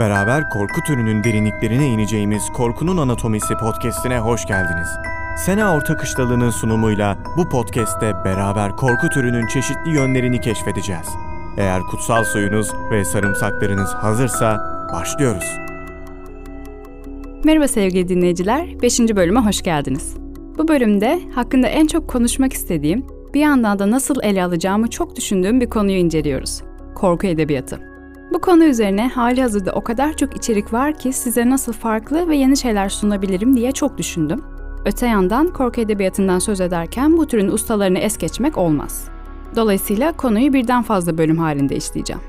Beraber korku türünün derinliklerine ineceğimiz Korkunun Anatomisi podcast'ine hoş geldiniz. Sena Orta Kışlalı'nın sunumuyla bu podcast'te beraber korku türünün çeşitli yönlerini keşfedeceğiz. Eğer kutsal suyunuz ve sarımsaklarınız hazırsa başlıyoruz. Merhaba sevgili dinleyiciler, 5. bölüme hoş geldiniz. Bu bölümde hakkında en çok konuşmak istediğim, bir yandan da nasıl ele alacağımı çok düşündüğüm bir konuyu inceliyoruz. Korku edebiyatı. Bu konu üzerine hali hazırda o kadar çok içerik var ki size nasıl farklı ve yeni şeyler sunabilirim diye çok düşündüm. Öte yandan korku edebiyatından söz ederken bu türün ustalarını es geçmek olmaz. Dolayısıyla konuyu birden fazla bölüm halinde işleyeceğim.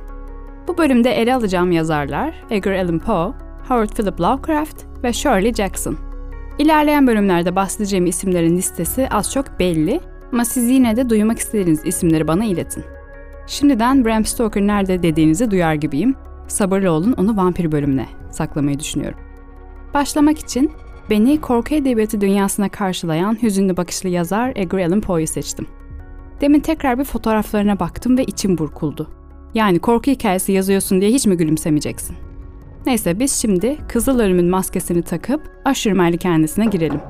Bu bölümde ele alacağım yazarlar Edgar Allan Poe, Howard Philip Lovecraft ve Shirley Jackson. İlerleyen bölümlerde bahsedeceğim isimlerin listesi az çok belli ama siz yine de duymak istediğiniz isimleri bana iletin. Şimdiden Bram Stoker nerede dediğinizi duyar gibiyim. Sabırlı olun onu vampir bölümüne saklamayı düşünüyorum. Başlamak için beni korku edebiyatı dünyasına karşılayan hüzünlü bakışlı yazar Edgar Allan Poe'yu seçtim. Demin tekrar bir fotoğraflarına baktım ve içim burkuldu. Yani korku hikayesi yazıyorsun diye hiç mi gülümsemeyeceksin? Neyse biz şimdi Kızıl Ölüm'ün maskesini takıp aşırı malikanesine girelim.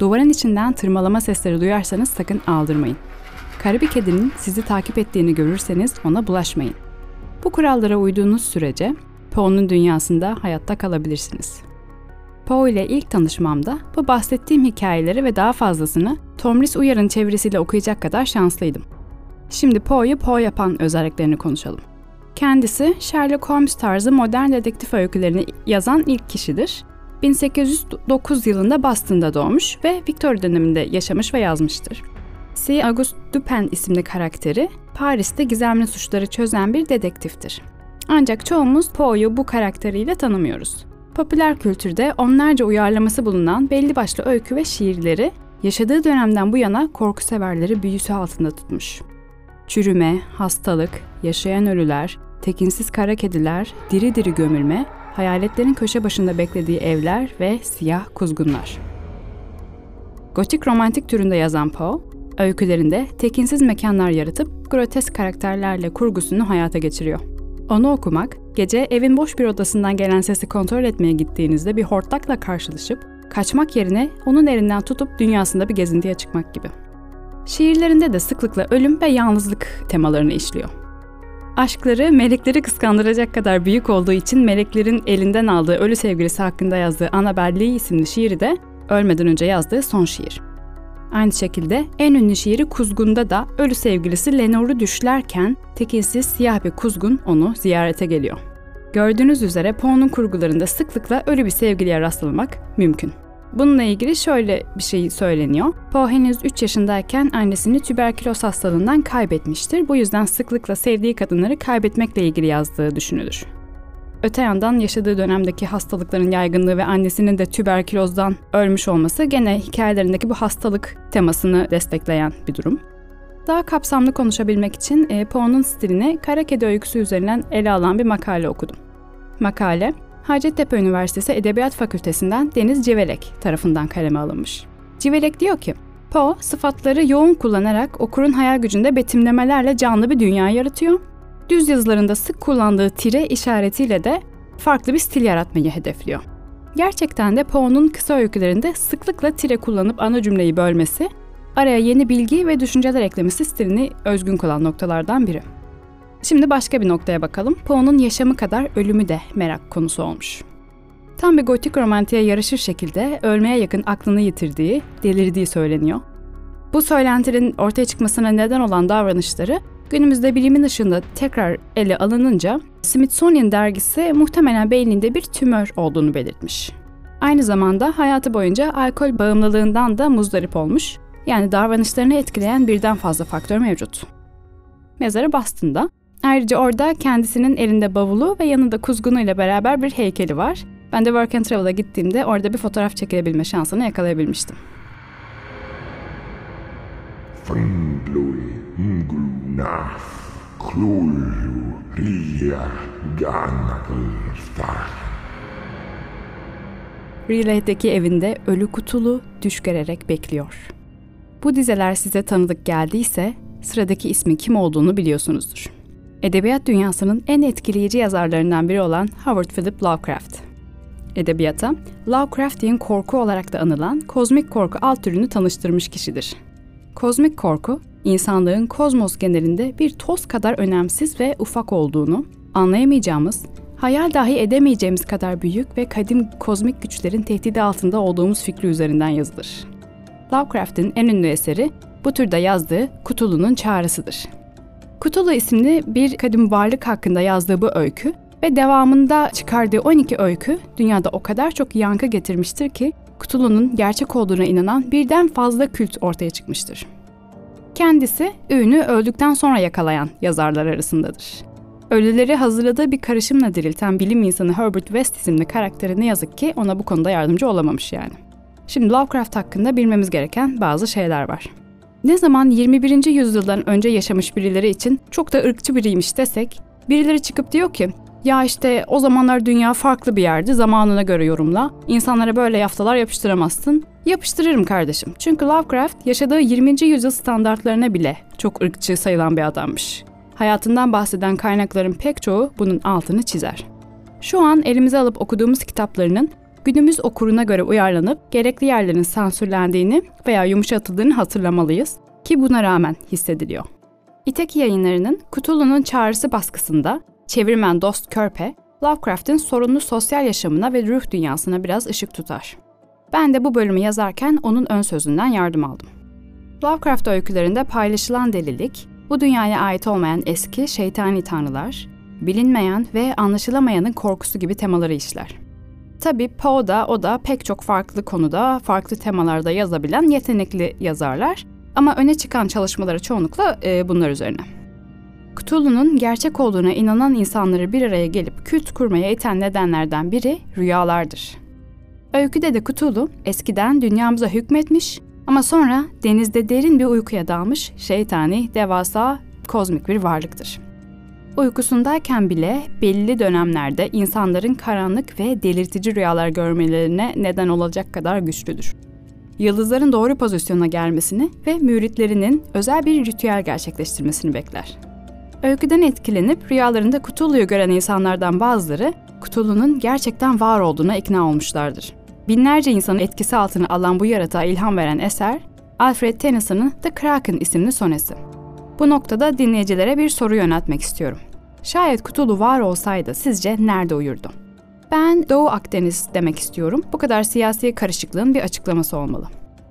Duvarın içinden tırmalama sesleri duyarsanız sakın aldırmayın. Kara bir kedinin sizi takip ettiğini görürseniz ona bulaşmayın. Bu kurallara uyduğunuz sürece Poe'nun dünyasında hayatta kalabilirsiniz. Poe ile ilk tanışmamda bu bahsettiğim hikayeleri ve daha fazlasını Tomris Uyar'ın çevirisiyle okuyacak kadar şanslıydım. Şimdi Poe'yu Poe yapan özelliklerini konuşalım. Kendisi Sherlock Holmes tarzı modern dedektif öykülerini yazan ilk kişidir. 1809 yılında Boston'da doğmuş ve Victoria döneminde yaşamış ve yazmıştır. C. Auguste Dupin isimli karakteri Paris'te gizemli suçları çözen bir dedektiftir. Ancak çoğumuz Poe'yu bu karakteriyle tanımıyoruz. Popüler kültürde onlarca uyarlaması bulunan belli başlı öykü ve şiirleri yaşadığı dönemden bu yana korku severleri büyüsü altında tutmuş. Çürüme, hastalık, yaşayan ölüler, tekinsiz kara kediler, diri diri gömülme, hayaletlerin köşe başında beklediği evler ve siyah kuzgunlar. Gotik romantik türünde yazan Poe, Öykülerinde tekinsiz mekanlar yaratıp grotesk karakterlerle kurgusunu hayata geçiriyor. Onu okumak, gece evin boş bir odasından gelen sesi kontrol etmeye gittiğinizde bir hortlakla karşılaşıp kaçmak yerine onun elinden tutup dünyasında bir gezintiye çıkmak gibi. Şiirlerinde de sıklıkla ölüm ve yalnızlık temalarını işliyor. Aşkları melekleri kıskandıracak kadar büyük olduğu için meleklerin elinden aldığı ölü sevgilisi hakkında yazdığı Annabel Lee isimli şiiri de ölmeden önce yazdığı son şiir. Aynı şekilde en ünlü şiiri Kuzgun'da da ölü sevgilisi Lenor'u düşlerken tekinsiz siyah bir kuzgun onu ziyarete geliyor. Gördüğünüz üzere Poe'nun kurgularında sıklıkla ölü bir sevgiliye rastlamak mümkün. Bununla ilgili şöyle bir şey söyleniyor. Poe henüz 3 yaşındayken annesini tüberküloz hastalığından kaybetmiştir. Bu yüzden sıklıkla sevdiği kadınları kaybetmekle ilgili yazdığı düşünülür. Öte yandan yaşadığı dönemdeki hastalıkların yaygınlığı ve annesinin de tüberkülozdan ölmüş olması gene hikayelerindeki bu hastalık temasını destekleyen bir durum. Daha kapsamlı konuşabilmek için e, Poe'nun stilini Kara Kedi öyküsü üzerinden ele alan bir makale okudum. Makale, Hacettepe Üniversitesi Edebiyat Fakültesinden Deniz Civelek tarafından kaleme alınmış. Civelek diyor ki, Poe sıfatları yoğun kullanarak okurun hayal gücünde betimlemelerle canlı bir dünya yaratıyor Düz yazılarında sık kullandığı tire işaretiyle de farklı bir stil yaratmayı hedefliyor. Gerçekten de Poe'nun kısa öykülerinde sıklıkla tire kullanıp ana cümleyi bölmesi, araya yeni bilgi ve düşünceler eklemesi stilini özgün kılan noktalardan biri. Şimdi başka bir noktaya bakalım. Poe'nun yaşamı kadar ölümü de merak konusu olmuş. Tam bir gotik romantiğe yarışır şekilde ölmeye yakın aklını yitirdiği, delirdiği söyleniyor. Bu söylentilerin ortaya çıkmasına neden olan davranışları Günümüzde bilimin ışığında tekrar ele alınınca Smithsonian dergisi muhtemelen beyninde bir tümör olduğunu belirtmiş. Aynı zamanda hayatı boyunca alkol bağımlılığından da muzdarip olmuş. Yani davranışlarını etkileyen birden fazla faktör mevcut. Mezarı Boston'da. Ayrıca orada kendisinin elinde bavulu ve yanında kuzgunu ile beraber bir heykeli var. Ben de Work and Travel'a gittiğimde orada bir fotoğraf çekebilme şansını yakalayabilmiştim. Gluna, Klulu, Ria. Relate'deki evinde ölü kutulu düş görerek bekliyor. Bu dizeler size tanıdık geldiyse sıradaki ismin kim olduğunu biliyorsunuzdur. Edebiyat dünyasının en etkileyici yazarlarından biri olan Howard Philip Lovecraft. Edebiyata, Lovecraftian korku olarak da anılan kozmik korku alt türünü tanıştırmış kişidir. Kozmik korku, insanlığın kozmos genelinde bir toz kadar önemsiz ve ufak olduğunu, anlayamayacağımız, hayal dahi edemeyeceğimiz kadar büyük ve kadim kozmik güçlerin tehdidi altında olduğumuz fikri üzerinden yazılır. Lovecraft'in en ünlü eseri bu türde yazdığı Kutulu'nun Çağrısıdır. Kutulu isimli bir kadim varlık hakkında yazdığı bu öykü ve devamında çıkardığı 12 öykü dünyada o kadar çok yankı getirmiştir ki Kutulu'nun gerçek olduğuna inanan birden fazla kült ortaya çıkmıştır. Kendisi ünü öldükten sonra yakalayan yazarlar arasındadır. Ölüleri hazırladığı bir karışımla dirilten bilim insanı Herbert West isimli karakteri ne yazık ki ona bu konuda yardımcı olamamış yani. Şimdi Lovecraft hakkında bilmemiz gereken bazı şeyler var. Ne zaman 21. yüzyıldan önce yaşamış birileri için çok da ırkçı biriymiş desek, birileri çıkıp diyor ki ya işte o zamanlar dünya farklı bir yerdi zamanına göre yorumla. İnsanlara böyle yaftalar yapıştıramazsın. Yapıştırırım kardeşim. Çünkü Lovecraft yaşadığı 20. yüzyıl standartlarına bile çok ırkçı sayılan bir adammış. Hayatından bahseden kaynakların pek çoğu bunun altını çizer. Şu an elimize alıp okuduğumuz kitaplarının günümüz okuruna göre uyarlanıp gerekli yerlerin sansürlendiğini veya yumuşatıldığını hatırlamalıyız ki buna rağmen hissediliyor. İteki yayınlarının Cthulhu'nun Çağrısı baskısında çevirmen Dost Körpe, Lovecraft'in sorunlu sosyal yaşamına ve ruh dünyasına biraz ışık tutar. Ben de bu bölümü yazarken onun ön sözünden yardım aldım. Lovecraft öykülerinde paylaşılan delilik, bu dünyaya ait olmayan eski şeytani tanrılar, bilinmeyen ve anlaşılamayanın korkusu gibi temaları işler. Tabii Poe da o da pek çok farklı konuda, farklı temalarda yazabilen yetenekli yazarlar ama öne çıkan çalışmaları çoğunlukla e, bunlar üzerine. Cthulhu'nun gerçek olduğuna inanan insanları bir araya gelip kült kurmaya iten nedenlerden biri rüyalardır. Öyküde de Cthulhu eskiden dünyamıza hükmetmiş ama sonra denizde derin bir uykuya dalmış şeytani, devasa, kozmik bir varlıktır. Uykusundayken bile belli dönemlerde insanların karanlık ve delirtici rüyalar görmelerine neden olacak kadar güçlüdür. Yıldızların doğru pozisyona gelmesini ve müritlerinin özel bir ritüel gerçekleştirmesini bekler. Öyküden etkilenip rüyalarında Cthulhu'yu gören insanlardan bazıları Cthulhu'nun gerçekten var olduğuna ikna olmuşlardır. Binlerce insanın etkisi altına alan bu yaratığa ilham veren eser, Alfred Tennyson'ın The Kraken isimli sonesi. Bu noktada dinleyicilere bir soru yöneltmek istiyorum. Şayet Cthulhu var olsaydı sizce nerede uyurdu? Ben Doğu Akdeniz demek istiyorum. Bu kadar siyasi karışıklığın bir açıklaması olmalı.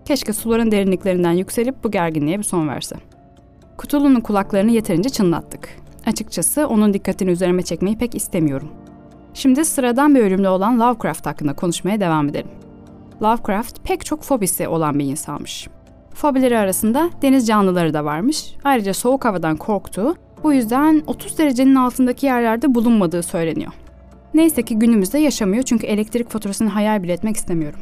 Keşke suların derinliklerinden yükselip bu gerginliğe bir son verse. Cthulhu'nun kulaklarını yeterince çınlattık. Açıkçası onun dikkatini üzerime çekmeyi pek istemiyorum. Şimdi sıradan bir ölümlü olan Lovecraft hakkında konuşmaya devam edelim. Lovecraft pek çok fobisi olan bir insanmış. Fobileri arasında deniz canlıları da varmış. Ayrıca soğuk havadan korktuğu, bu yüzden 30 derecenin altındaki yerlerde bulunmadığı söyleniyor. Neyse ki günümüzde yaşamıyor çünkü elektrik faturasını hayal bile etmek istemiyorum.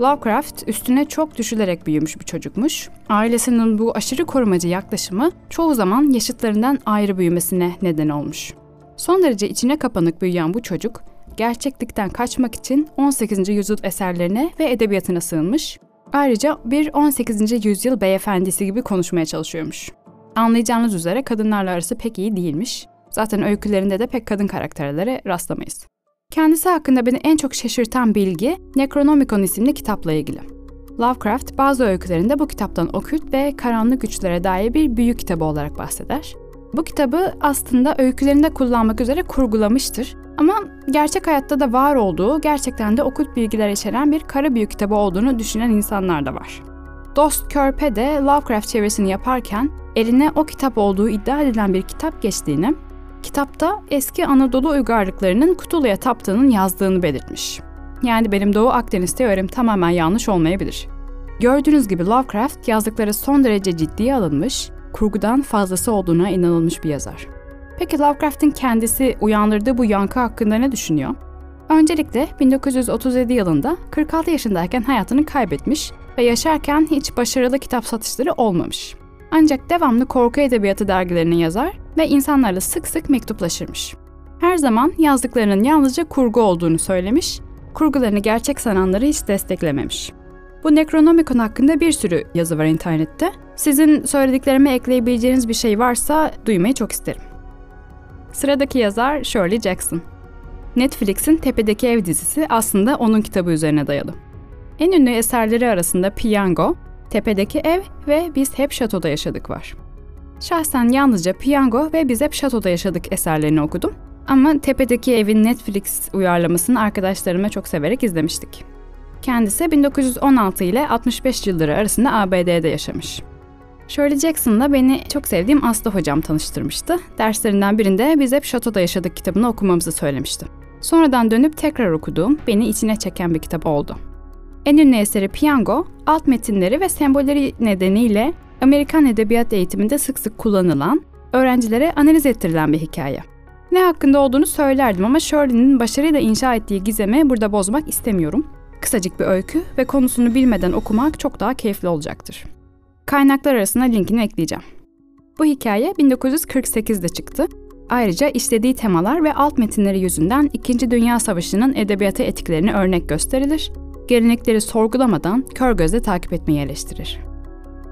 Lovecraft üstüne çok düşülerek büyümüş bir çocukmuş. Ailesinin bu aşırı korumacı yaklaşımı çoğu zaman yaşıtlarından ayrı büyümesine neden olmuş. Son derece içine kapanık büyüyen bu çocuk, gerçeklikten kaçmak için 18. yüzyıl eserlerine ve edebiyatına sığınmış. Ayrıca bir 18. yüzyıl beyefendisi gibi konuşmaya çalışıyormuş. Anlayacağınız üzere kadınlarla arası pek iyi değilmiş. Zaten öykülerinde de pek kadın karakterlere rastlamayız. Kendisi hakkında beni en çok şaşırtan bilgi Necronomicon isimli kitapla ilgili. Lovecraft bazı öykülerinde bu kitaptan okült ve karanlık güçlere dair bir büyü kitabı olarak bahseder. Bu kitabı aslında öykülerinde kullanmak üzere kurgulamıştır. Ama gerçek hayatta da var olduğu, gerçekten de okült bilgiler içeren bir kara büyü kitabı olduğunu düşünen insanlar da var. Dost Körpe de Lovecraft çevirisini yaparken eline o kitap olduğu iddia edilen bir kitap geçtiğini, kitapta eski Anadolu uygarlıklarının Cthulhu'ya taptığının yazdığını belirtmiş. Yani benim Doğu Akdeniz teorim tamamen yanlış olmayabilir. Gördüğünüz gibi Lovecraft yazdıkları son derece ciddiye alınmış, kurgudan fazlası olduğuna inanılmış bir yazar. Peki Lovecraft'in kendisi uyandırdığı bu yankı hakkında ne düşünüyor? Öncelikle 1937 yılında 46 yaşındayken hayatını kaybetmiş ve yaşarken hiç başarılı kitap satışları olmamış. Ancak devamlı korku edebiyatı dergilerini yazar ve insanlarla sık sık mektuplaşırmış. Her zaman yazdıklarının yalnızca kurgu olduğunu söylemiş, kurgularını gerçek sananları hiç desteklememiş. Bu Necronomicon hakkında bir sürü yazı var internette. Sizin söylediklerime ekleyebileceğiniz bir şey varsa duymayı çok isterim. Sıradaki yazar Shirley Jackson. Netflix'in Tepedeki Ev dizisi aslında onun kitabı üzerine dayalı. En ünlü eserleri arasında Piyango, Tepedeki Ev ve Biz Hep Şato'da Yaşadık var. Şahsen yalnızca Piyango ve Biz Hep Şato'da Yaşadık eserlerini okudum. Ama Tepedeki Ev'in Netflix uyarlamasını arkadaşlarıma çok severek izlemiştik. Kendisi 1916 ile 65 yılları arasında ABD'de yaşamış. Shirley Jackson'la beni çok sevdiğim Aslı hocam tanıştırmıştı. Derslerinden birinde biz hep Şato'da yaşadık kitabını okumamızı söylemişti. Sonradan dönüp tekrar okuduğum, beni içine çeken bir kitap oldu. En ünlü eseri Piyango, alt metinleri ve sembolleri nedeniyle Amerikan edebiyat eğitiminde sık sık kullanılan, öğrencilere analiz ettirilen bir hikaye. Ne hakkında olduğunu söylerdim ama Shirley'nin başarıyla inşa ettiği gizemi burada bozmak istemiyorum. Kısacık bir öykü ve konusunu bilmeden okumak çok daha keyifli olacaktır. Kaynaklar arasına linkini ekleyeceğim. Bu hikaye 1948'de çıktı. Ayrıca işlediği temalar ve alt metinleri yüzünden İkinci Dünya Savaşı'nın edebiyata etkilerini örnek gösterilir, gelenekleri sorgulamadan kör gözle takip etmeyi eleştirir.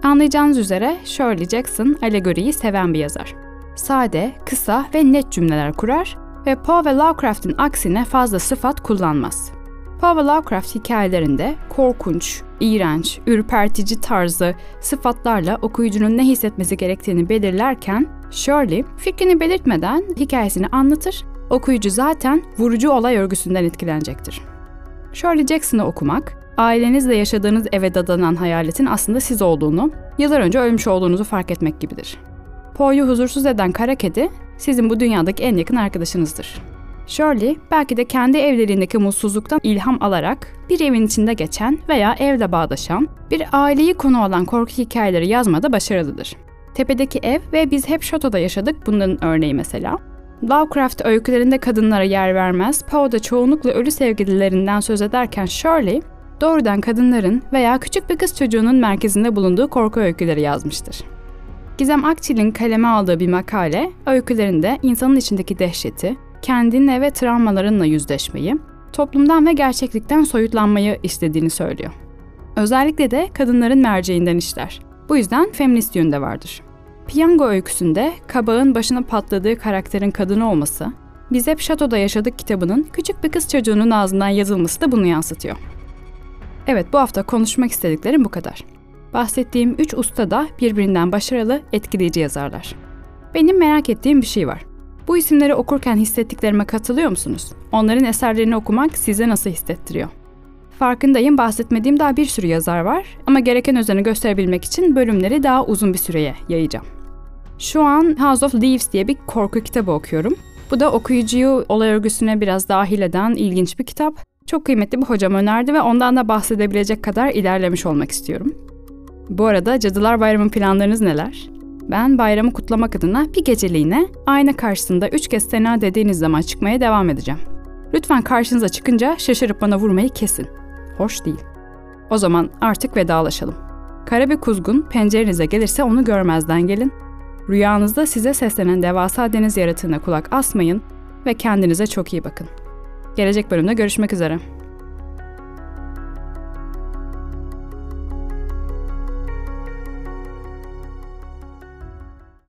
Anlayacağınız üzere Shirley Jackson alegoriyi seven bir yazar. Sade, kısa ve net cümleler kurar ve Poe ve Lovecraft'in aksine fazla sıfat kullanmaz. Ve Lovecraft hikayelerinde korkunç, iğrenç, ürpertici tarzı sıfatlarla okuyucunun ne hissetmesi gerektiğini belirlerken Shirley fikrini belirtmeden hikayesini anlatır, okuyucu zaten vurucu olay örgüsünden etkilenecektir. Shirley Jackson'ı okumak, ailenizle yaşadığınız eve dadanan hayaletin aslında siz olduğunu, yıllar önce ölmüş olduğunuzu fark etmek gibidir. Poe'yu huzursuz eden kara kedi, sizin bu dünyadaki en yakın arkadaşınızdır. Shirley belki de kendi evliliğindeki mutsuzluktan ilham alarak bir evin içinde geçen veya evle bağdaşan bir aileyi konu alan korku hikayeleri yazmada başarılıdır. Tepedeki ev ve biz hep şatoda yaşadık bunların örneği mesela. Lovecraft öykülerinde kadınlara yer vermez, Poe da çoğunlukla ölü sevgililerinden söz ederken Shirley, doğrudan kadınların veya küçük bir kız çocuğunun merkezinde bulunduğu korku öyküleri yazmıştır. Gizem Akçil'in kaleme aldığı bir makale, öykülerinde insanın içindeki dehşeti, kendinle ve travmalarınla yüzleşmeyi, toplumdan ve gerçeklikten soyutlanmayı istediğini söylüyor. Özellikle de kadınların merceğinden işler. Bu yüzden feminist yönde vardır. Piyango öyküsünde kabağın başına patladığı karakterin kadın olması, Biz Hep Şato'da Yaşadık kitabının küçük bir kız çocuğunun ağzından yazılması da bunu yansıtıyor. Evet bu hafta konuşmak istediklerim bu kadar. Bahsettiğim üç usta da birbirinden başarılı, etkileyici yazarlar. Benim merak ettiğim bir şey var. Bu isimleri okurken hissettiklerime katılıyor musunuz? Onların eserlerini okumak size nasıl hissettiriyor? Farkındayım bahsetmediğim daha bir sürü yazar var ama gereken özeni gösterebilmek için bölümleri daha uzun bir süreye yayacağım. Şu an House of Leaves diye bir korku kitabı okuyorum. Bu da okuyucuyu olay örgüsüne biraz dahil eden ilginç bir kitap. Çok kıymetli bir hocam önerdi ve ondan da bahsedebilecek kadar ilerlemiş olmak istiyorum. Bu arada Cadılar Bayramı planlarınız neler? Ben bayramı kutlamak adına bir geceliğine ayna karşısında üç kez sena dediğiniz zaman çıkmaya devam edeceğim. Lütfen karşınıza çıkınca şaşırıp bana vurmayı kesin. Hoş değil. O zaman artık vedalaşalım. Kara bir kuzgun pencerenize gelirse onu görmezden gelin. Rüyanızda size seslenen devasa deniz yaratığına kulak asmayın ve kendinize çok iyi bakın. Gelecek bölümde görüşmek üzere.